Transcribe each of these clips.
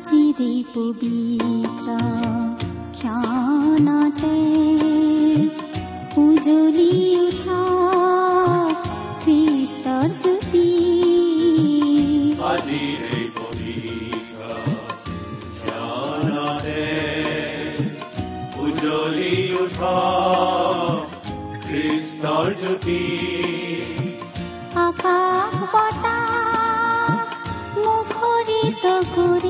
আজিৰে পবিত্ৰ ক্ষণতে উজলি উঠা খ্ৰীষ্টৰ জ্যোতি উজ্বলি উঠা খ্ৰীষ্টৰ জ্যোতি আকাশ বতাহ মুখৰিত কৰি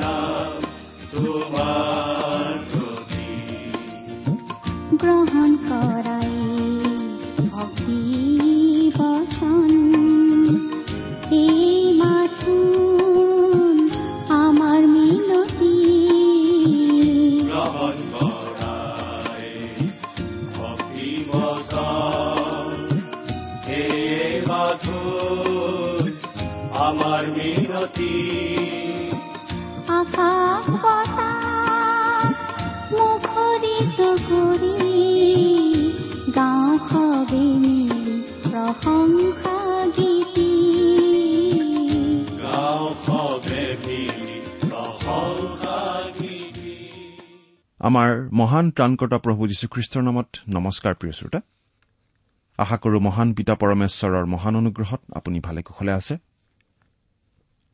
গ্ৰহণ কৰাই ভক্তি বচন আমাৰ মহান ত্ৰাণকৰ্তা প্ৰভু যীশুখ্ৰীষ্টৰ নামত নমস্কাৰ প্ৰিয় শ্ৰোতা। আশা কৰো মহান পিতা পৰমেশ্বৰৰ মহান অনুগ্ৰহত আপুনি ভালে কুশলে আছে।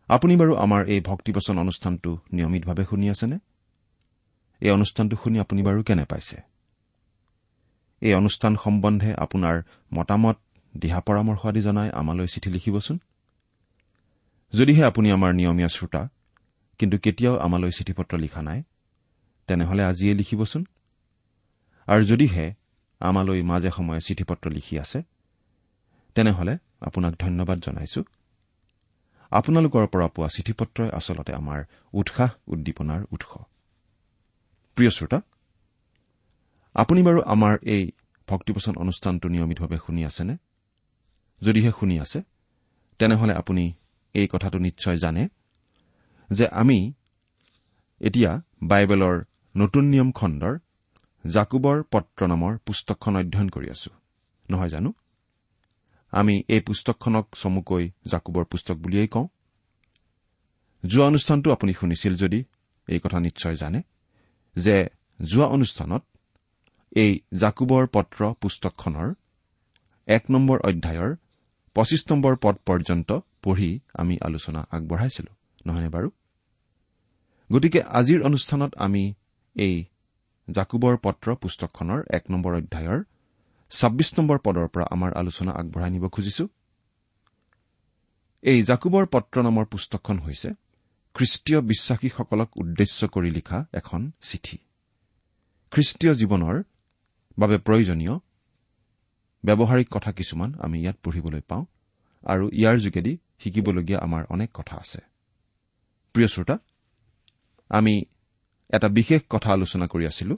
আপুনি বাৰু আমাৰ এই ভক্তিবচন অনুষ্ঠানটো নিয়মিতভাৱে শুনি আছেনে? এই অনুষ্ঠানটো শুনি আপুনি বাৰু কেনে পাইছে? এই অনুষ্ঠান সম্বন্ধে আপোনাৰ মতামত দিহা পৰামৰ্শ আদি জনাই আমালৈ চিঠি লিখিবচোন। যদিহে আপুনি আমাৰ নিয়মীয়া শ্ৰোতা কিন্তু কেতিয়াও আমালৈ চিঠি পত্ৰ লিখা নাই তেনেহলে আজিয়ে লিখিবচোন। আৰু যদিহে আমালৈ মাজে সময়ে চিঠি পত্ৰ লিখি আছে তেনেহলে আপোনাক ধন্যবাদ জনাইছো। আপোনালোকৰ পৰা পোৱা চিঠি পত্ৰই আচলতে আমাৰ উৎসাহ উদ্দীপনাৰ উৎস। প্ৰিয় শ্ৰোতা আপুনি বাৰু আমাৰ এই ভক্তিপচন অনুষ্ঠানটো নিয়মিতভাৱে শুনি আছেনে? যদিহে শুনি আছে তেনেহলে আপুনি এই কথাটো নিশ্চয় জানে যে আমি এতিয়া বাইবেলৰ নতুন নিয়ম খণ্ডৰ জাকুবৰ পত্ৰ নামৰ পুস্তকখন অধ্যয়ন কৰি আছো। নহয় জানো? আমি এই পুস্তকখনক চমুকৈ জাকুবৰ পুস্তক বুলিয়েই কওঁ। যোৱা অনুষ্ঠানটো আপুনি শুনিছিল যদি এই কথা নিশ্চয় জানে যে যোৱা অনুষ্ঠানত এই জাকুবৰ পত্ৰ পুস্তকখনৰ এক নম্বৰ অধ্যায়ৰ পঁচিছ নম্বৰ পদ পৰ্যন্ত পঢ়ি আমি আলোচনা আগবঢ়াইছিলো নহয়নে বাৰু? গতিকে আজিৰ অনুষ্ঠানত আমি এই জাকুবৰ পত্ৰ পুস্তকখনৰ এক নম্বৰ অধ্যায়ৰ ছাব্বিছ নম্বৰ পদৰ পৰা আমাৰ আলোচনা আগবঢ়াই নিব খুজিছো। এই জাকুবৰ পত্ৰ নামৰ পুস্তকখন হৈছে খ্ৰীষ্টীয় বিশ্বাসীসকলক উদ্দেশ্য কৰি লিখা এখন চিঠি। খ্ৰীষ্টীয় জীৱনৰ বাবে প্ৰয়োজনীয় ব্যৱহাৰিক কথা কিছুমান আমি ইয়াত পঢ়িবলৈ পাওঁ আৰু ইয়াৰ যোগেদি শিকিবলগীয়া আমাৰ অনেক কথা আছে। প্ৰিয় শ্ৰোতা আমি এটা বিশেষ কথা আলোচনা কৰি আছিলো।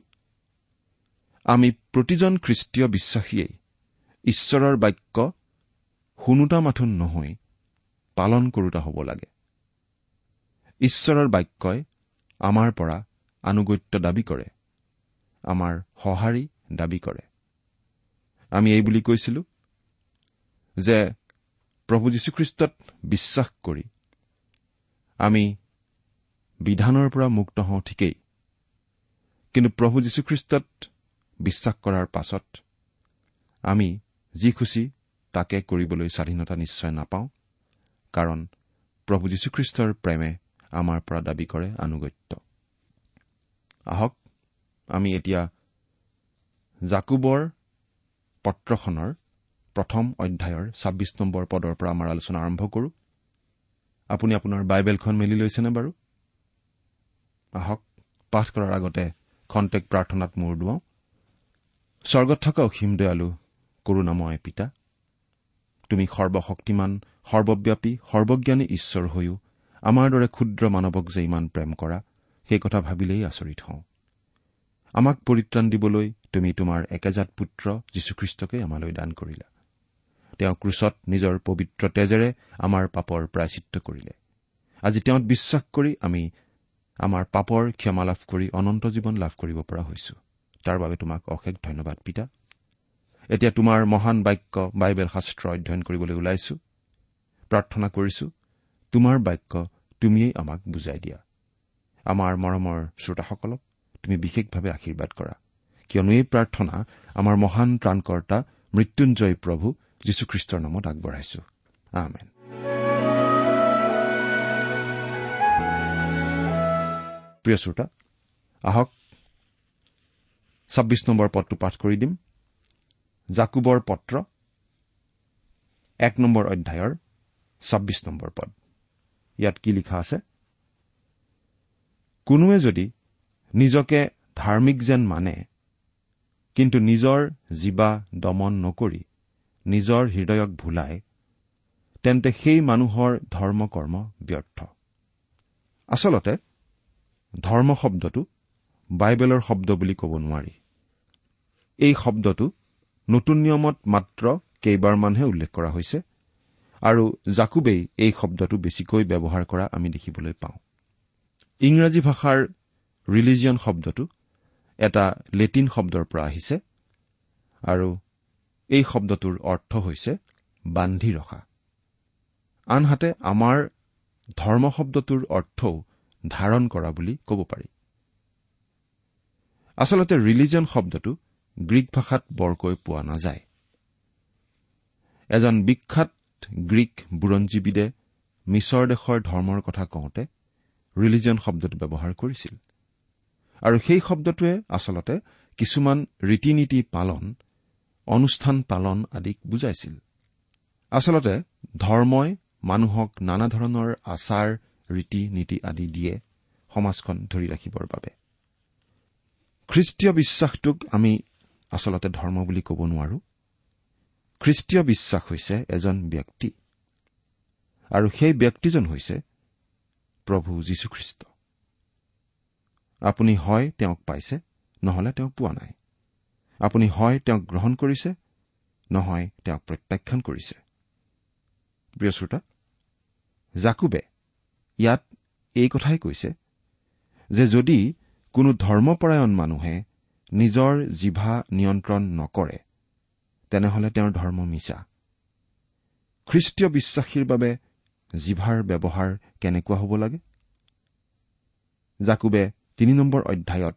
আমি প্ৰতিজন খ্ৰীষ্টীয় বিশ্বাসীয়েই ঈশ্বৰৰ বাক্য শুনোতা মাথোন নহৈ পালন কৰোতা হ'ব লাগে। ঈশ্বৰৰ বাক্যই আমাৰ পৰা আনুগত্য দাবী কৰে আমাৰ সঁহাৰি দাবী কৰে। আমি এই বুলি কৈছিলো যে প্ৰভু যীশুখ্ৰীষ্টত বিশ্বাস কৰি আমি বিধানৰ পৰা মুক্ত হওঁ ঠিকেই। কিন্তু প্ৰভু যীশুখ্ৰীষ্টত বিশ্বাস কৰাৰ পাছত আমি যি খুচি তাকে কৰিবলৈ স্বাধীনতা নিশ্চয় নাপাওঁ কাৰণ প্ৰভু যীশুখ্ৰীষ্টৰ প্ৰেমে আমাৰ পৰা দাবী কৰে আনুগত্য। আহক আমি এতিয়া জাকুবৰ পত্ৰখনৰ প্ৰথম অধ্যায়ৰ ছাব্বিছ নম্বৰ পদৰ পৰা আমাৰ আলোচনা আৰম্ভ কৰোঁ। আপুনি আপোনাৰ বাইবেলখন মেলি লৈছেনে বাৰু? আহক পাঠ কৰাৰ আগতে খন্তেক প্ৰাৰ্থনাত মূৰ দুৱাওঁ। স্বৰ্গত থকা অসীম দয়ালু কৰোণাময় পিতা তুমি সৰ্বশক্তিমান সৰ্বব্যাপী সৰ্বজ্ঞানী ঈশ্বৰ হৈও আমাৰ দৰে ক্ষুদ্ৰ মানৱক যে ইমান প্ৰেম কৰা সেই কথা ভাবিলেই আচৰিত হওঁ। আমাক পৰিত্ৰাণ দিবলৈ তুমি তোমাৰ একেজাত পুত্ৰ যীশুখ্ৰীষ্টকে আমালৈ দান কৰিলা। তেওঁ ক্ৰুচত নিজৰ পবিত্ৰ তেজেৰে আমাৰ পাপৰ প্ৰায়চিত্ৰ কৰিলে। আজি তেওঁত বিশ্বাস কৰি আমি আমাৰ পাপৰ ক্ষমা লাভ কৰি অনন্ত জীৱন লাভ কৰিব পৰা হৈছো। তাৰ বাবে তোমাক অশেষ ধন্যবাদ পিতা। এতিয়া তোমাৰ মহান বাক্য বাইবেল শাস্ত্ৰ অধ্যয়ন কৰিবলৈ ওলাইছো। প্ৰাৰ্থনা কৰিছো তোমাৰ বাক্য তুমিয়েই আমাক বুজাই দিয়া। আমাৰ মৰমৰ শ্ৰোতাসকলক তুমি বিশেষভাৱে আশীৰ্বাদ কৰা। কিয়নো এই প্ৰাৰ্থনা আমাৰ মহান ত্ৰাণকৰ্তা মৃত্যুঞ্জয় প্ৰভু যীশুখ্ৰীষ্টৰ নামত আগবঢ়াইছো। আমেন। প্ৰিয় শ্ৰোতা আহক ছাব্বিছ নম্বৰ পদটো পাঠ কৰি দিম। জাকুবৰ পত্ৰ এক নম্বৰ অধ্যায়ৰ ছাব্বিছ নম্বৰ পদ। ইয়াত কি লিখা আছে? কোনোৱে যদি নিজকে ধাৰ্মিক যেন মানে কিন্তু নিজৰ জীৱা দমন নকৰি নিজৰ হৃদয়ক ভুলাই তেন্তে সেই মানুহৰ ধৰ্ম কৰ্ম ব্যৰ্থ। আচলতে ধৰ্ম শব্দটো বাইবেলৰ শব্দ বুলি ক'ব নোৱাৰি। এই শব্দটো নতুন নিয়মত মাত্ৰ কেইবাৰমানহে উল্লেখ কৰা হৈছে আৰু জাকুবেই এই শব্দটো বেছিকৈ ব্যৱহাৰ কৰা আমি দেখিবলৈ পাওঁ। ইংৰাজী ভাষাৰ ৰিলিজিয়ন শব্দটো এটা লেটিন শব্দৰ পৰা আহিছে আৰু এই শব্দটোৰ অৰ্থ হৈছে বান্ধি ৰখা। আনহাতে আমাৰ ধৰ্ম শব্দটোৰ অৰ্থও ধাৰণ কৰা বুলি ক'ব পাৰি। আচলতে ৰিলিজন শব্দটো গ্ৰীক ভাষাত বৰকৈ পোৱা নাযায়। এজন বিখ্যাত গ্ৰীক বুৰঞ্জীবিদে মিছৰ দেশৰ ধৰ্মৰ কথা কওঁতে ৰিলিজন শব্দটো ব্যৱহাৰ কৰিছিল। আৰু সেই শব্দটোৱে আচলতে কিছুমান ৰীতি নীতি পালন অনুষ্ঠান পালন আদিক বুজাইছিল। আচলতে ধৰ্মই মানুহক নানা ধৰণৰ আচাৰ ৰীতি নীতি আদি দিয়ে সমাজখন ধৰি ৰাখিবৰ বাবে। খ্ৰীষ্টীয় বিশ্বাসটোক আমি আচলতে ধৰ্ম বুলি ক'ব নোৱাৰো। খ্ৰীষ্টীয় বিশ্বাস হৈছে এজন ব্যক্তি আৰু সেই ব্যক্তিজন হৈছে প্ৰভু যীশুখ্ৰীষ্ট। আপুনি হয় তেওঁক পাইছে নহলে তেওঁক পোৱা নাই। আপুনি হয় তেওঁক গ্ৰহণ কৰিছে নহয় তেওঁক প্ৰত্যাখ্যান কৰিছে। প্ৰিয় শ্ৰোতা জাকুবে ইয়াত এই কথাই কৈছে যে যদি কোনো ধৰ্মপৰায়ণ মানুহে নিজৰ জিভা নিয়ন্ত্ৰণ নকৰে তেনেহলে তেওঁৰ ধৰ্ম মিছা। খ্ৰীষ্টীয় বিশ্বাসীৰ বাবে জিভাৰ ব্যৱহাৰ কেনেকুৱা হ'ব লাগে? জাকুবে তিনি নম্বৰ অধ্যায়ত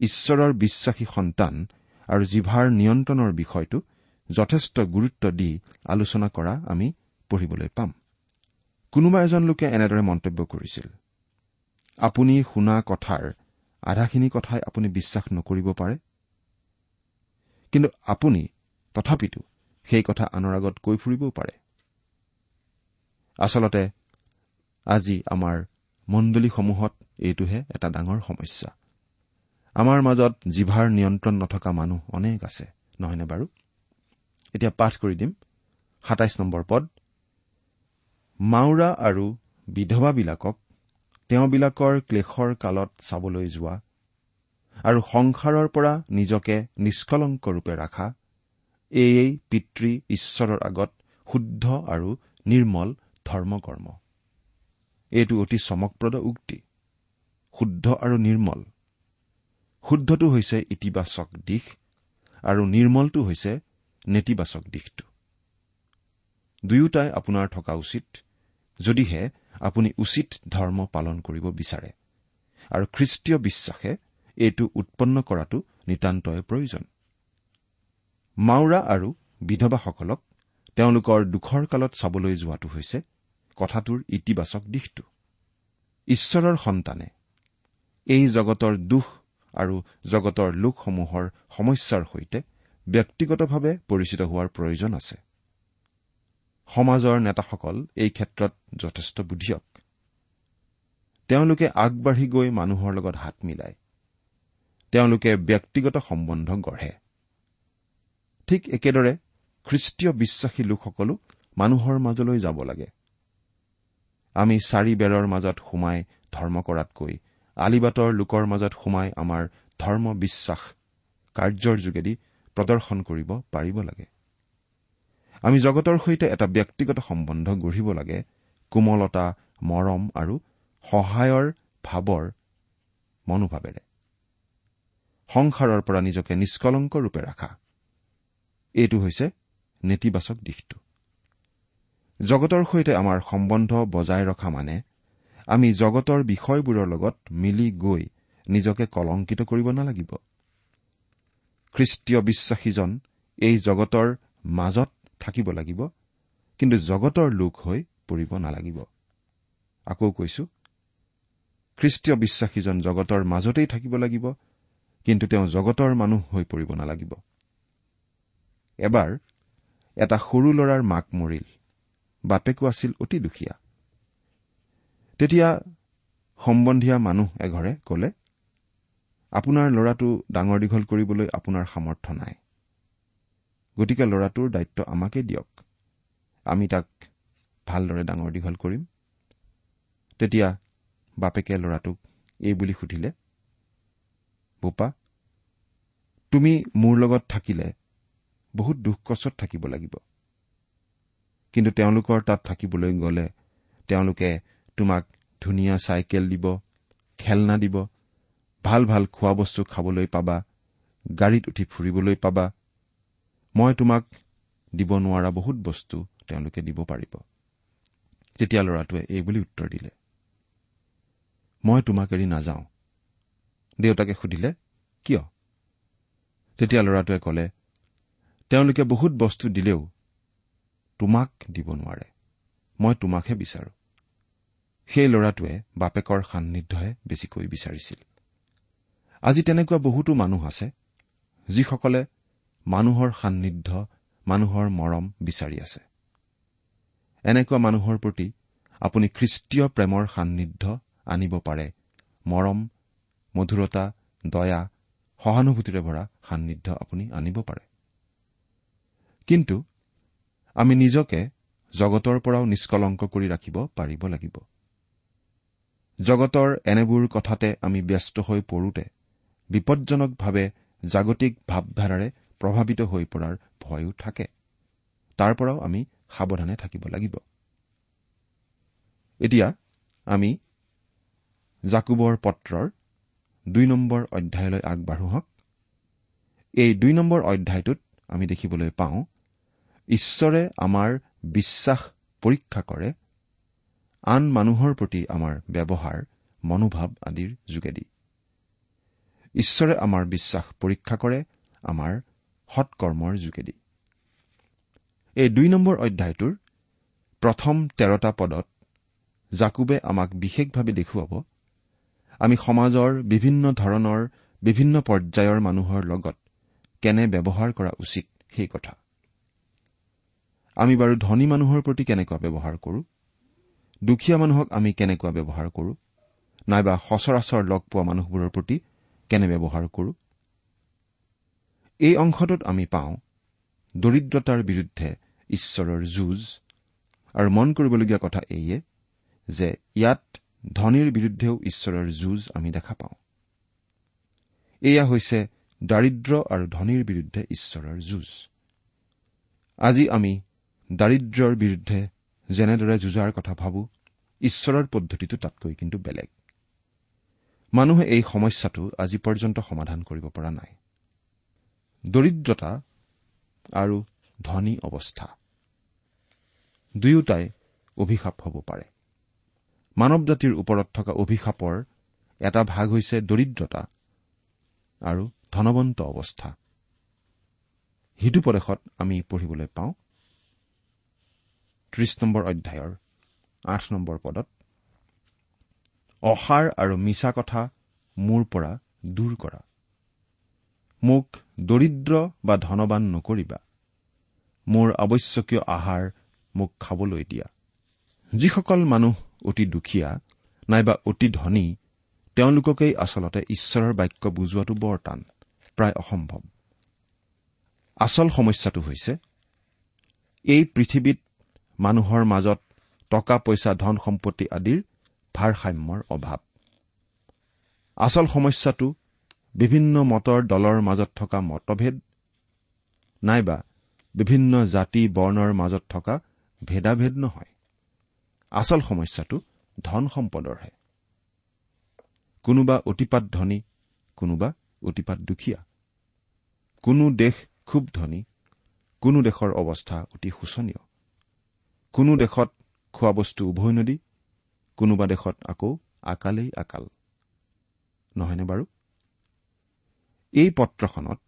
ঈশ্বৰৰ বিশ্বাসী সন্তান আৰু জিভাৰ নিয়ন্ত্ৰণৰ বিষয়টো যথেষ্ট গুৰুত্ব দি আলোচনা কৰা আমি পঢ়িবলৈ পাম। কোনোবা এজন লোকে এনেদৰে মন্তব্য কৰিছিল। আপুনি শুনা কথাৰ আধাখিনি কথাই আপুনি বিশ্বাস নকৰিব পাৰে? কিন্তু আপুনি তথাপিতো সেই কথা আনৰ আগত কৈ ফুৰিবও পাৰে। আচলতে আজি আমাৰ মণ্ডলীসমূহত এইটোহে এটা ডাঙৰ সমস্যা। আমাৰ মাজত জিভাৰ নিয়ন্ত্ৰণ নথকা মানুহ অনেক আছে নহয়নে বাৰু? এতিয়া পাঠ কৰি দিম। সাতাইছ নম্বৰ পদ। মাওৰা আৰু বিধৱাবিলাকক তেওঁবিলাকৰ ক্লেশৰ কালত চাবলৈ যোৱা আৰু সংসাৰৰ পৰা নিজকে নিষ্কলংকৰূপে ৰাখা এয়েই পিতৃ ঈশ্বৰৰ আগত শুদ্ধ আৰু নিৰ্মল ধৰ্মকৰ্ম। এইটো অতি চমকপ্ৰদ উক্তি। শুদ্ধ আৰু নিৰ্মল। শুদ্ধটো হৈছে ইতিবাচক দিশ আৰু নিৰ্মলটো হৈছে নেতিবাচক দিশটো। দুয়োটাই আপোনাৰ থকা উচিত। যদিহে আপুনি উচিত ধৰ্ম পালন কৰিব বিচাৰে। আৰু খ্ৰীষ্টীয় বিশ্বাসে এইটো উৎপন্ন কৰাটো নিতান্তই প্ৰয়োজন। মাওৰা আৰু বিধৱাসকলক তেওঁলোকৰ দুখৰ কালত চাবলৈ যোৱাটো হৈছে কথাটোৰ ইতিবাচক দিশটো। ঈশ্বৰৰ সন্তানে এই জগতৰ দুখ আৰু জগতৰ লোকসমূহৰ সমস্যাৰ সৈতে ব্যক্তিগতভাৱে পৰিচিত হোৱাৰ প্ৰয়োজন আছে। সমাজৰ নেতাসকল এই ক্ষেত্ৰত যথেষ্ট বুদ্ধিয়ক। তেওঁলোকে আগবাঢ়ি গৈ মানুহৰ লগত হাত মিলায়। তেওঁলোকে ব্যক্তিগত সম্বন্ধ গঢ়ে। ঠিক একেদৰে খ্ৰীষ্টীয় বিশ্বাসী লোকসকলো মানুহৰ মাজলৈ যাব লাগে। আমি চাৰি বেৰৰ মাজত সোমাই ধৰ্ম কৰাতকৈ আলিবাটৰ লোকৰ মাজত সোমাই আমাৰ ধৰ্ম বিশ্বাস কাৰ্যৰ যোগেদি প্ৰদৰ্শন কৰিব পাৰিব লাগে। আমি জগতৰ সৈতে এটা ব্যক্তিগত সম্বন্ধ গঢ়িব লাগে কোমলতা মৰম আৰু সহায়ৰ ভাৱৰ মনোভাৱেৰে। সংসাৰৰ পৰা নিজকে নিষ্কলংক ৰূপে ৰাখা। এইটো হৈছে নেতিবাচক দিশটো। জগতৰ সৈতে আমাৰ সম্বন্ধ বজাই ৰখা মানে আমি জগতৰ বিষয়বোৰৰ লগত মিলি গৈ নিজকে কলংকিত কৰিব নালাগিব। খ্ৰীষ্টীয় বিশ্বাসীজন এই জগতৰ মাজত থাকিব লাগিব কিন্তু জগতৰ লোক হৈ পৰিব নালাগিব। আকৌ কৈছো খ্ৰীষ্টীয় বিশ্বাসীজন জগতৰ মাজতেই থাকিব লাগিব কিন্তু তেওঁ জগতৰ মানুহ হৈ পৰিব নালাগিব। এবাৰ এটা সৰু ল'ৰাৰ মাক মৰিল বাপেকো আছিল অতি দুখীয়া। তেতিয়া সম্বন্ধীয়া মানুহ এঘৰে কলে আপোনাৰ ল'ৰাটো ডাঙৰ দীঘল কৰিবলৈ আপোনাৰ সামৰ্থ নাই। গতিকে ল'ৰাটোৰ দায়িত্ব আমাকে দিয়ক। আমি তাক ভালদৰে ডাঙৰ দীঘল কৰিম। তেতিয়া বাপেকে ল'ৰাটোক এই বুলি সুধিলে বোপা তুমি মোৰ লগত থাকিলে বহুত দুখ কষ্টত থাকিব লাগিব। কিন্তু তেওঁলোকৰ তাত থাকিবলৈ গ'লে তেওঁলোকে তোমাক ধুনীয়া চাইকেল দিব খেলনা দিব ভাল ভাল খোৱা বস্তু খাবলৈ পাবা গাড়ীত উঠি ফুৰিবলৈ পাবা মই তোমাক দিব নোৱাৰা বহুত বস্তু তেওঁলোকে দিব পাৰিব। তেতিয়া ল'ৰাটোৱে এই বুলি উত্তৰ দিলে মই তোমাক এৰি নাযাওঁ। দেউতাকে সুধিলে কিয়? তেতিয়া ল'ৰাটোৱে কলে তেওঁলোকে বহুত বস্তু দিলেও তোমাক দিব নোৱাৰে। মই তোমাকহে বিচাৰো। সেই ল'ৰাটোৱে বাপেকৰ সান্নিধ্যহে বেছিকৈ বিচাৰিছিল। আজি তেনেকুৱা বহুতো মানুহ আছে যিসকলে মানুহৰ সান্নিধ্য মানুহৰ মৰম বিচাৰি আছে। এনেকুৱা মানুহৰ প্ৰতি আপুনি খ্ৰীষ্টীয় প্ৰেমৰ সান্নিধ্য আনিব পাৰে। মৰম মধুৰতা দয়া সহানুভূতিৰে ভৰা সান্নিধ্য আপুনি আনিব পাৰে। কিন্তু আমি নিজকে জগতৰ পৰাও নিষ্কলংক কৰি ৰাখিব পাৰিব লাগিব। জগতৰ এনেবোৰ কথাতে আমি ব্যস্ত হৈ পৰোতে বিপদজনকভাৱে জাগতিক ভাৱধাৰাৰে প্ৰভাৱিত হৈ পৰাৰ ভয়ো থাকে। তাৰ পৰাও আমি সাৱধানে থাকিব লাগিব। এতিয়া আমি জাকুবৰ পত্ৰৰ দুই নম্বৰ অধ্যায়লৈ আগবাঢ়ো হওক এই দুই নম্বৰ অধ্যায়টোত আমি দেখিবলৈ পাওঁ ঈশ্বৰে আমাৰ বিশ্বাস পৰীক্ষা কৰে আন মানুহৰ প্ৰতি আমাৰ ব্যৱহাৰ মনোভাৱ আদিৰ যোগেদি। ঈশ্বৰে আমাৰ বিশ্বাস পৰীক্ষা কৰে আমাৰ সৎকৰ্মৰ যোগেদি। এই দুই নম্বৰ অধ্যায়টোৰ প্ৰথম তেৰটা পদত জাকুবে আমাক বিশেষভাৱে দেখুৱাব আমি সমাজৰ বিভিন্ন ধৰণৰ বিভিন্ন পৰ্যায়ৰ মানুহৰ লগত কেনে ব্যৱহাৰ কৰা উচিত সেই কথা। আমি বাৰু ধনী মানুহৰ প্ৰতি কেনেকুৱা ব্যৱহাৰ কৰো? দুখীয়া মানুহক আমি কেনেকুৱা ব্যৱহাৰ কৰো? নাইবা সচৰাচৰ লগ পোৱা মানুহবোৰৰ প্ৰতি কেনে ব্যৱহাৰ কৰো? এই অংশটোত আমি পাওঁ দৰিদ্ৰতাৰ বিৰুদ্ধে ঈশ্বৰৰ যুঁজ আৰু মন কৰিবলগীয়া কথা এইয়ে যে ইয়াত ধনীৰ বিৰুদ্ধেও ঈশ্বৰৰ যুঁজ আমি দেখা পাওঁ। এয়া হৈছে দাৰিদ্ৰ আৰু ধনীৰ বিৰুদ্ধে ঈশ্বৰৰ যুঁজ। আজি আমি দাৰিদ্ৰ্যৰ বিৰুদ্ধে যেনেদৰে যুঁজাৰ কথা ভাবো ঈশ্বৰৰ পদ্ধতিটো তাতকৈ কিন্তু বেলেগ। মানুহে এই সমস্যাটো আজি পৰ্যন্ত সমাধান কৰিব পৰা নাই। দৰিদ্ৰতা আৰু ধনী অৱস্থা। দুয়োটাই অভিশাপ হ'ব পাৰে। মানৱ জাতিৰ ওপৰত থকা অভিশাপৰ এটা ভাগ হৈছে দৰিদ্ৰতা আৰু ধনবন্ত অৱস্থা। সিটোপদেশত আমি পঢ়িবলৈ পাওঁ ত্ৰিশ নম্বৰ অধ্যায়ৰ আঠ নম্বৰ পদত অসাৰ আৰু মিছা কথা মোৰ পৰা দূৰ কৰা। মোক দৰিদ্ৰ বা ধনবান নকৰিবা। মোৰ আৱশ্যকীয় আহাৰ মোক খাবলৈ দিয়া। যিসকল মানুহ অতি দুখীয়া নাইবা অতি ধনী তেওঁলোককেই আচলতে ঈশ্বৰৰ বাক্য বুজোৱাটো বৰ টান প্ৰায় অসম্ভৱ। আচল সমস্যাটো হৈছে এই পৃথিৱীত মানুহৰ মাজত টকা পইচা ধন সম্পত্তি আদিৰ ভাৰসাম্যৰ অভাৱ। আচল সমস্যাটো বিভিন্ন মতৰ দলৰ মাজত থকা মতভেদ নাইবা বিভিন্ন জাতি বৰ্ণৰ মাজত থকা ভেদাভেদ নহয়। আচল সমস্যাটো ধন সম্পদৰহে। কোনোবা অতিপাত ধনী কোনোবা অতিপাত দুখীয়া। কোনো দেশ খুব ধনী কোনো দেশৰ অৱস্থা অতি শোচনীয়। কোনো দেশত খোৱা বস্তু উভৈ নদী কোনোবা দেশত আকৌ আকালেই আকাল। নহয়নে বাৰু? এই পত্ৰখনত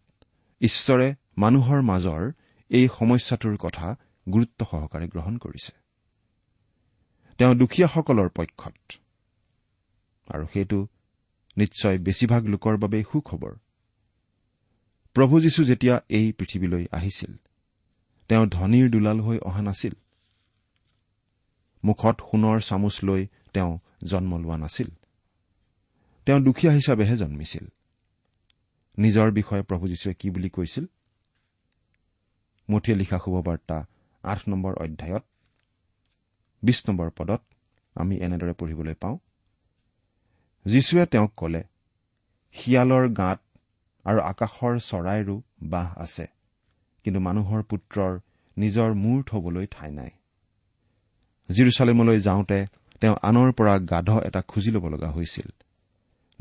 ঈশ্বৰে মানুহৰ মাজৰ এই সমস্যাটোৰ কথা গুৰুত্ব সহকাৰে গ্ৰহণ কৰিছে। তেওঁ দুখীয়াসকলৰ পক্ষত। আৰু সেইটো নিশ্চয় বেছিভাগ লোকৰ বাবেই সুখবৰ। প্ৰভু যীশু যেতিয়া এই পৃথিৱীলৈ আহিছিল তেওঁ ধনীৰ দুলাল হৈ অহা নাছিল। মুখত সোণৰ চামুচ লৈ তেওঁ জন্ম লোৱা নাছিল। তেওঁ দুখীয়া হিচাপেহে জন্মিছিল। নিজৰ বিষয়ে প্ৰভু যীশুৱে কি বুলি কৈছিল? মুঠিয়ে লিখা শুভবাৰ্তা আঠ নম্বৰ অধ্যায়ত বিশ নম্বৰ পদত আমি এনেদৰে পঢ়িবলৈ পাওঁ। যীশুৱে তেওঁক কলে শিয়ালৰ গাঁত আৰু আকাশৰ চৰাইৰো বাঁহ আছে কিন্তু মানুহৰ পুত্ৰৰ নিজৰ মূৰ থবলৈ ঠাই নাই। জিৰচালেমলৈ যাওঁতে তেওঁ আনৰ পৰা গাধ এটা খুজি ল'ব লগা হৈছিল।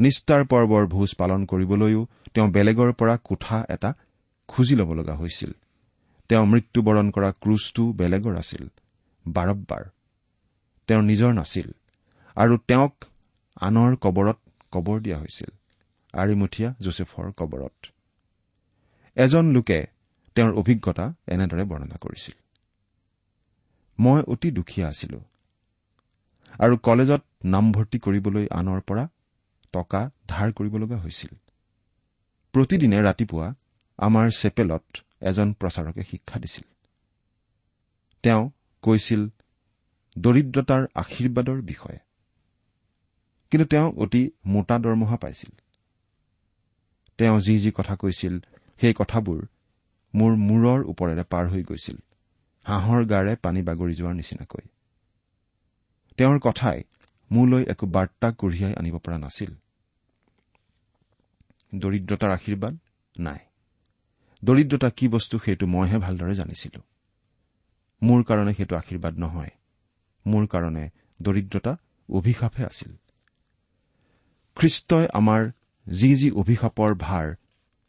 নিষ্ঠাৰ পৰ্বৰ ভোজ পালন কৰিবলৈও তেওঁ বেলেগৰ পৰা কোঠা এটা খুজি ল'ব লগা হৈছিল। তেওঁ মৃত্যুবৰণ কৰা ক্ৰুজটো বেলেগৰ আছিল বাৰব্বাৰ। তেওঁৰ নিজৰ নাছিল আৰু তেওঁক আনৰ কবৰত কবৰ দিয়া হৈছিল আৰিমুঠীয়া জোচেফৰ কবৰত। এজন লোকে তেওঁৰ অভিজ্ঞতা এনেদৰে বৰ্ণনা কৰিছিল। মই অতি দুখীয়া আছিলো আৰু কলেজত নামভৰ্তি কৰিবলৈ আনৰ পৰা টকা ধাৰ কৰিব লগা হৈছিল। প্ৰতিদিনে ৰাতিপুৱা আমাৰ চেপেলত এজন প্ৰচাৰকে শিক্ষা দিছিল। তেওঁ কৈছিল দৰিদ্ৰতাৰ আশীৰ্বাদৰ বিষয়ে। কিন্তু তেওঁ অতি মোটা দৰমহা পাইছিল। তেওঁ যি যি কথা কৈছিল সেই কথাবোৰ মোৰ মূৰৰ ওপৰেৰে পাৰ হৈ গৈছিল। হাঁহৰ গাৰে পানী বাগৰি যোৱাৰ নিচিনাকৈ। তেওঁৰ কথাই মোলৈ একো বাৰ্তা কঢ়িয়াই আনিব পৰা নাছিল। দৰিদ্ৰতাৰ আশীৰ্বাদ নাই। দৰিদ্ৰতা কি বস্তু সেইটো মইহে ভালদৰে জানিছিলো। মোৰ কাৰণে সেইটো আশীৰ্বাদ নহয়। মোৰ কাৰণে দৰিদ্ৰতা অভিশাপহে আছিল। খ্ৰীষ্টই আমাৰ যি যি অভিশাপৰ ভাৰ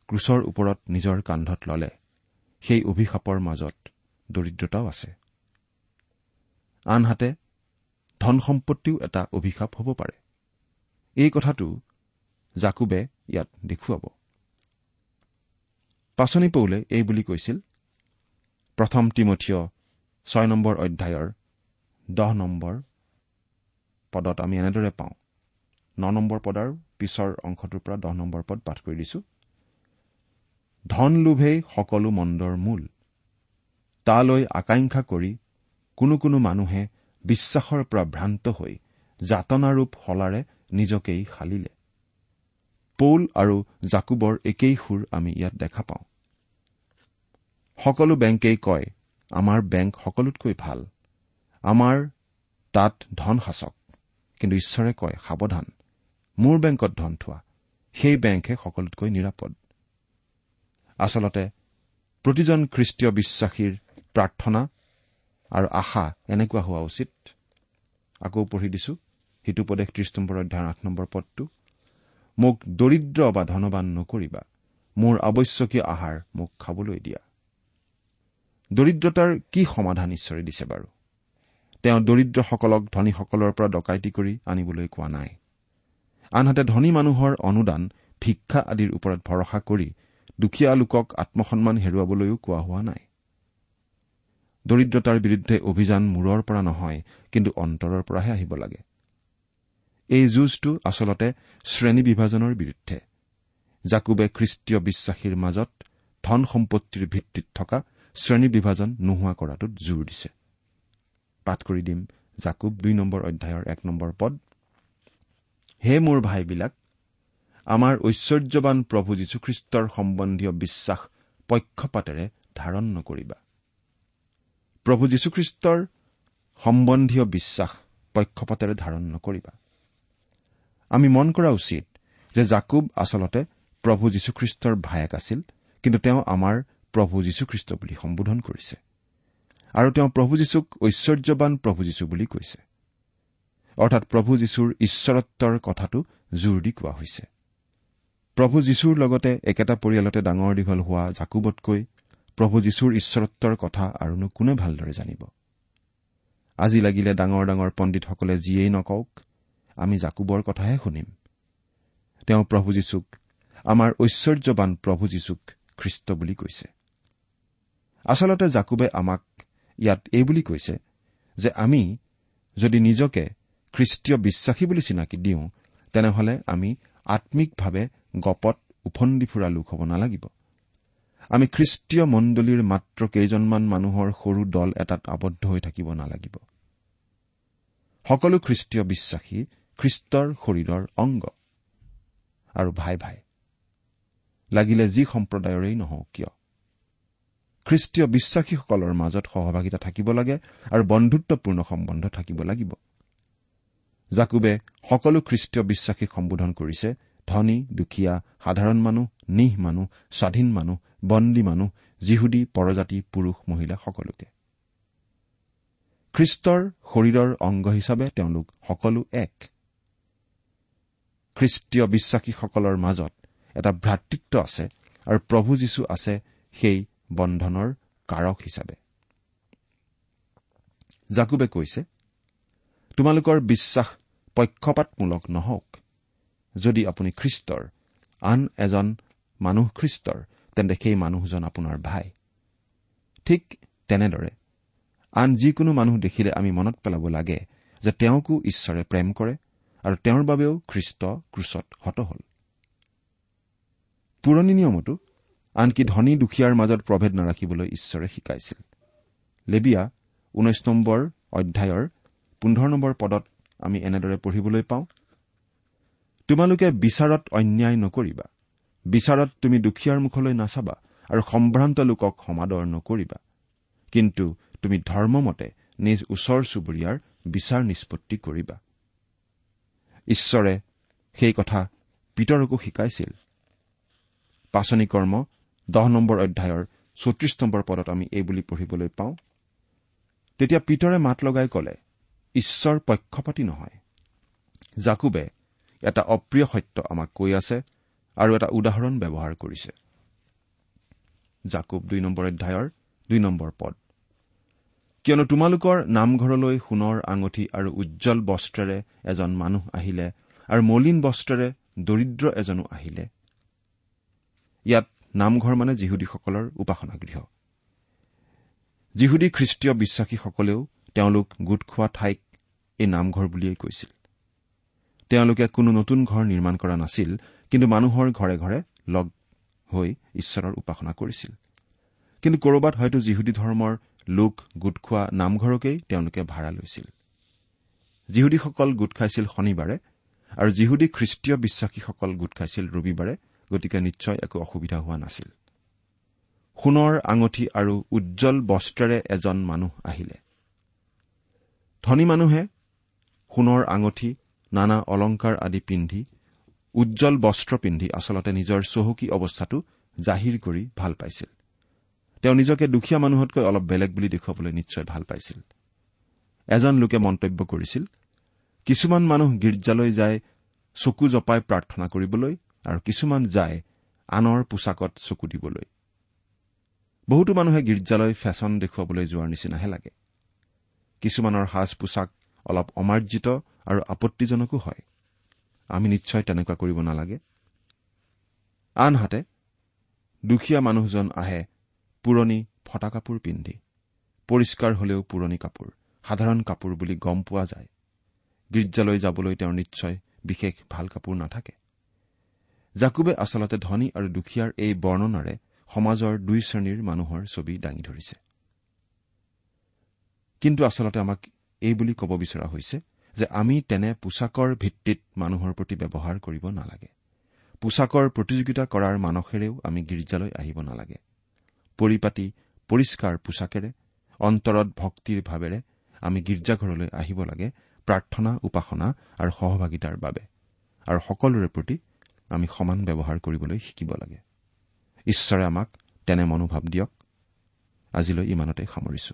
ক্ৰুচৰ ওপৰত নিজৰ কান্ধত ললে সেই অভিশাপৰ মাজত দৰিদ্ৰতাও আছে। আনহাতে ধন সম্পত্তিও এটা অভিশাপ হ'ব পাৰে। এই কথাটো জাকুবে ইয়াত দেখুৱাব। পাচনি পৌলে এই বুলি কৈছিল প্ৰথম তিমঠিয় ছয় নম্বৰ অধ্যায়ৰ দহ নম্বৰ পদত আমি এনেদৰে পাওঁ। ন নম্বৰ পদৰ পিছৰ অংশটোৰ পৰা দহ নম্বৰ পদ পাঠ কৰি দিছো। ধন লোভেই সকলো মন্দৰ মূল। তালৈ আকাংক্ষা কৰি কোনো কোনো মানুহে বিশ্বাসৰ পৰা ভ্ৰান্ত হৈ যাতনাৰূপ শলাৰে নিজকেই শালিলে। পৌল আৰু জাকুবৰ একেই সুৰ আমি ইয়াত দেখা পাওঁ। সকলো বেংকেই কয় আমাৰ বেংক সকলোতকৈ ভাল। আমাৰ তাত ধন সাঁচক। কিন্তু ঈশ্বৰে কয় সাৱধান। মোৰ বেংকত ধন থোৱা। সেই বেংকহে সকলোতকৈ নিৰাপদ। আচলতে প্ৰতিজন খ্ৰীষ্টীয় বিশ্বাসীৰ প্ৰাৰ্থনা আৰু আশা এনেকুৱা হোৱা উচিত। আকৌ পঢ়ি দিছো। সিটোপদেশ ত্ৰিশ নম্বৰ অধ্যায়ৰ আঠ নম্বৰ পদটো। মোক দৰিদ্ৰ বা ধনবান নকৰিবা। মোৰ আৱশ্যকীয় আহাৰ মোক খাবলৈ দিয়া। দৰিদ্ৰতাৰ কি সমাধান ঈশ্বৰে দিছে বাৰু? তেওঁ দৰিদ্ৰসকলক ধনীসকলৰ পৰা ডকাইতি কৰি আনিবলৈ কোৱা নাই। আনহাতে ধনী মানুহৰ অনুদান ভিক্ষা আদিৰ ওপৰত ভৰসা কৰি দুখীয়া লোকক আত্মসন্মান হেৰুৱাবলৈও কোৱা হোৱা নাই। দৰিদ্ৰতাৰ বিৰুদ্ধে অভিযান মূৰৰ পৰা নহয় কিন্তু অন্তৰৰ পৰাহে আহিব লাগে। এই যুঁজটো আচলতে শ্ৰেণী বিভাজনৰ বিৰুদ্ধে। জাকুবে খ্ৰীষ্টীয় বিশ্বাসীৰ মাজত ধন সম্পত্তিৰ ভিত্তিত থকা শ্ৰেণী বিভাজন নোহোৱা কৰাটোত জোৰ দিছে। পাঠ কৰি দিম জাকুব দুই নম্বৰ অধ্যায়ৰ এক নম্বৰ পদ। হে মোৰ ভাইবিলাক আমাৰ ঐশ্বৰ্যৱান প্ৰভু যীশুখ্ৰীষ্টৰ সম্বন্ধীয় বিশ্বাস পক্ষপাতেৰে ধাৰণ নকৰিবা। প্ৰভু যীশুখ্ৰীষ্টৰ সম্বন্ধীয় বিশ্বাস পক্ষপাতেৰে ধাৰণ নকৰিবা। আমি মন কৰা উচিত যে জাকুব আচলতে প্ৰভু যীশুখ্ৰীষ্টৰ ভায়েক আছিল কিন্তু তেওঁ আমাৰ প্ৰভু যীশুখ্ৰীষ্ট বুলি সম্বোধন কৰিছে। আৰু তেওঁ প্ৰভু যীশুক ঐশ্বৰ্যৱান প্ৰভু যীশু বুলি কৈছে। অৰ্থাৎ প্ৰভু যীশুৰ ঈশ্বৰত্বৰ কথাটো জোৰ দি কোৱা হৈছে। প্ৰভু যীশুৰ লগতে একেটা পৰিয়ালতে ডাঙৰ দীঘল হোৱা জাকুবতকৈ প্ৰভু যীশুৰ ঈশ্বৰত্বৰ কথা আৰুনো কোনে ভালদৰে জানিব? আজি লাগিলে ডাঙৰ ডাঙৰ পণ্ডিতসকলে যিয়েই নকওক আমি জাকুবৰ কথাহে শুনিম। তেওঁ প্ৰভু যীশুক আমাৰ ঐশ্বৰ্যৱান প্ৰভু যীশুক খ্ৰীষ্ট বুলি কৈছে। আচলতে জাকুবে আমাক ইয়াত এই বুলি কৈছে যে আমি যদি নিজকে খ্ৰীষ্টীয় বিশ্বাসী বুলি চিনাকি দিওঁ তেনেহলে আমি আম্মিকভাৱে গপত উফন্দি ফুৰা লোক হ'ব নালাগিব। আমি খ্ৰীষ্টীয় মণ্ডলীৰ মাত্ৰ কেইজনমান মানুহৰ সৰু দল এটাত আবদ্ধ হৈ থাকিব নালাগিব। সকলো খ্ৰীষ্টীয় বিশ্বাসী খ্ৰীষ্টৰ শৰীৰৰ অংগ। আৰু ভাই ভাই লাগিলে যি সম্প্ৰদায়ৰেই নহওক কিয়? খ্ৰীষ্টীয় বিশ্বাসীসকলৰ মাজত সহভাগিতা থাকিব লাগে আৰু বন্ধুত্বপূৰ্ণ সম্বন্ধ থাকিব লাগিব। জাকুবে সকলো খ্ৰীষ্টীয় বিশ্বাসীক সম্বোধন কৰিছে ধনী দুখীয়া সাধাৰণ মানুহ নিহ মানুহ স্বাধীন মানুহ বন্দী মানুহ যিহুদী পৰজাতি পুৰুষ মহিলা সকলোকে। খ্ৰীষ্টৰ শৰীৰৰ অংগ হিচাপে তেওঁলোক সকলো এক। খ্ৰীষ্টীয় বিশ্বাসীসকলৰ মাজত এটা ভ্ৰাতৃত্ব আছে আৰু প্ৰভু যীশু আছে সেই বন্ধনৰ কাৰক হিচাপে। জাকুবে কৈছে তোমালোকৰ বিশ্বাস পক্ষপাতমূলক নহওক। যদি আপুনি খ্ৰীষ্টৰ আন এজন মানুহ খ্ৰীষ্টৰ তেন্তে সেই মানুহজন আপোনাৰ ভাই। ঠিক তেনেদৰে আন যিকোনো মানুহ দেখিলে আমি মনত পেলাব লাগে যে তেওঁকো ঈশ্বৰে প্ৰেম কৰে আৰু তেওঁৰ বাবেও খ্ৰীষ্ট ক্ৰুচত হত হল। পুৰণি নিয়মতো আনকি ধনী দুখীয়াৰ মাজত প্ৰভেদ নাৰাখিবলৈ ঈশ্বৰে শিকাইছিল। লেবিয়া ঊনৈশ নম্বৰ অধ্যায়ৰ পোন্ধৰ নম্বৰ পদত আমি এনেদৰে পঢ়িবলৈ পাওঁ তোমালোকে বিচাৰত অন্যায় নকৰিবা বিচাৰত তুমি দুখীয়াৰ মুখলৈ নাচাবা আৰু সম্ভ্ৰান্ত লোকক সমাদৰ নকৰিবা। কিন্তু তুমি ধৰ্মমতে নিজ ওচৰ চুবুৰীয়াৰ বিচাৰ নিষ্পত্তি কৰিবা। ঈশ্বৰে সেই কথা পিতৰকো শিকাইছিল। পাচনি কৰ্ম দহ নম্বৰ অধ্যায়ৰ চৌত্ৰিশ নম্বৰ পদত আমি এই বুলি পঢ়িবলৈ পাওঁ। তেতিয়া পিতৰে মাত লগাই কলে ঈশ্বৰ পক্ষপাতি নহয়। জাকুবে এটা অপ্ৰিয় সত্য আমাক কৈ আছে। আৰু এটা উদাহৰণ ব্যৱহাৰ কৰিছে। জাকুব দুই নম্বৰ অধ্যায়ৰ দুই নম্বৰ পদ। কিয়নো তোমালোকৰ নামঘৰলৈ সোণৰ আঙঠি আৰু উজ্জ্বল বস্ত্ৰেৰে এজন মানুহ আহিলে আৰু মলিন বস্ত্ৰেৰে দৰিদ্ৰ এজনো আহিলে। ইয়াত নামঘৰ মানে যিহুদীসকলৰ উপাসনা গৃহ যিহুদী খ্ৰীষ্টীয় বিশ্বাসীসকলেও তেওঁলোক গোট খোৱা ঠাইক এই নামঘৰ বুলিয়েই কৈছিল। তেওঁলোকে কোনো নতুন ঘৰ নিৰ্মাণ কৰা নাছিল কিন্তু মানুহৰ ঘৰে ঘৰে লগ হৈ ঈশ্বৰৰ উপাসনা কৰিছিল। কিন্তু কৰবাত হয়তো যিহুদী ধৰ্মৰ লোক গোট খোৱা নামঘৰকেই তেওঁলোকে ভাড়া লৈছিল। যিহুদীসকল গোট খাইছিল শনিবাৰে আৰু যিহুদী খ্ৰীষ্টীয় বিশ্বাসীসকল গোট খাইছিল ৰবিবাৰে গতিকে নিশ্চয় একো অসুবিধা হোৱা নাছিল। সোণৰ আঙঠি আৰু উজ্জ্বল বস্ত্ৰেৰে এজন মানুহ আহিলে। ধনী মানুহে সোণৰ আঙঠি নানা অলংকাৰ আদি পিন্ধি উজ্জ্বল বস্ত্ৰ পিন্ধি আচলতে নিজৰ চহকী অৱস্থাটো জাহিৰ কৰি ভাল পাইছিল। তেওঁ নিজকে দুখীয়া মানুহতকৈ অলপ বেলেগ বুলি দেখুৱাবলৈ নিশ্চয় ভাল পাইছিল। এজন লোকে মন্তব্য কৰিছিল কিছুমান মানুহ গীৰ্জালৈ যায় চকু জপাই প্ৰাৰ্থনা কৰিবলৈ আৰু কিছুমান যায় আনৰ পোছাকত চকু দিবলৈ। বহুতো মানুহে গীৰ্জালৈ ফেশ্বন দেখুৱাবলৈ যোৱাৰ নিচিনাহে লাগে। কিছুমানৰ সাজ পোছাক অলপ অমাৰ্জিত আৰু আপত্তিজনকো হয়। আমি নিশ্চয় তেনেকুৱা কৰিব নালাগে। আনহাতে দুখীয়া মানুহজন আহে পুৰণি ফটা কাপোৰ পিন্ধি। পৰিষ্কাৰ হলেও পুৰণি কাপোৰ সাধাৰণ কাপোৰ বুলি গম পোৱা যায়। গীৰ্জালৈ যাবলৈ তেওঁৰ নিশ্চয় বিশেষ ভাল কাপোৰ নাথাকে। জাকুবে আচলতে ধনী আৰু দুখীয়াৰ এই বৰ্ণনাৰে সমাজৰ দুই শ্ৰেণীৰ মানুহৰ ছবি দাঙি ধৰিছে। কিন্তু আচলতে আমাক এই বুলি ক'ব বিচৰা হৈছে যে আমি তেনে পোছাকৰ ভিত্তিত মানুহৰ প্ৰতি ব্যৱহাৰ কৰিব নালাগে। পোছাকৰ প্ৰতিযোগিতা কৰাৰ মানসেৰেও আমি গীৰ্জালৈ আহিব নালাগে। পৰিপাতি পৰিষ্কাৰ পোছাকেৰে অন্তৰত ভক্তিৰ ভাৱেৰে আমি গীৰ্জাঘৰলৈ আহিব লাগে প্ৰাৰ্থনা উপাসনা আৰু সহভাগিতাৰ বাবে। আৰু সকলোৰে প্ৰতি আমি সমান ব্যৱহাৰ কৰিবলৈ শিকিব লাগে। ঈশ্বৰে আমাক তেনে মনোভাৱ দিয়ক। আজিলৈ ইমানতে সামৰিছো।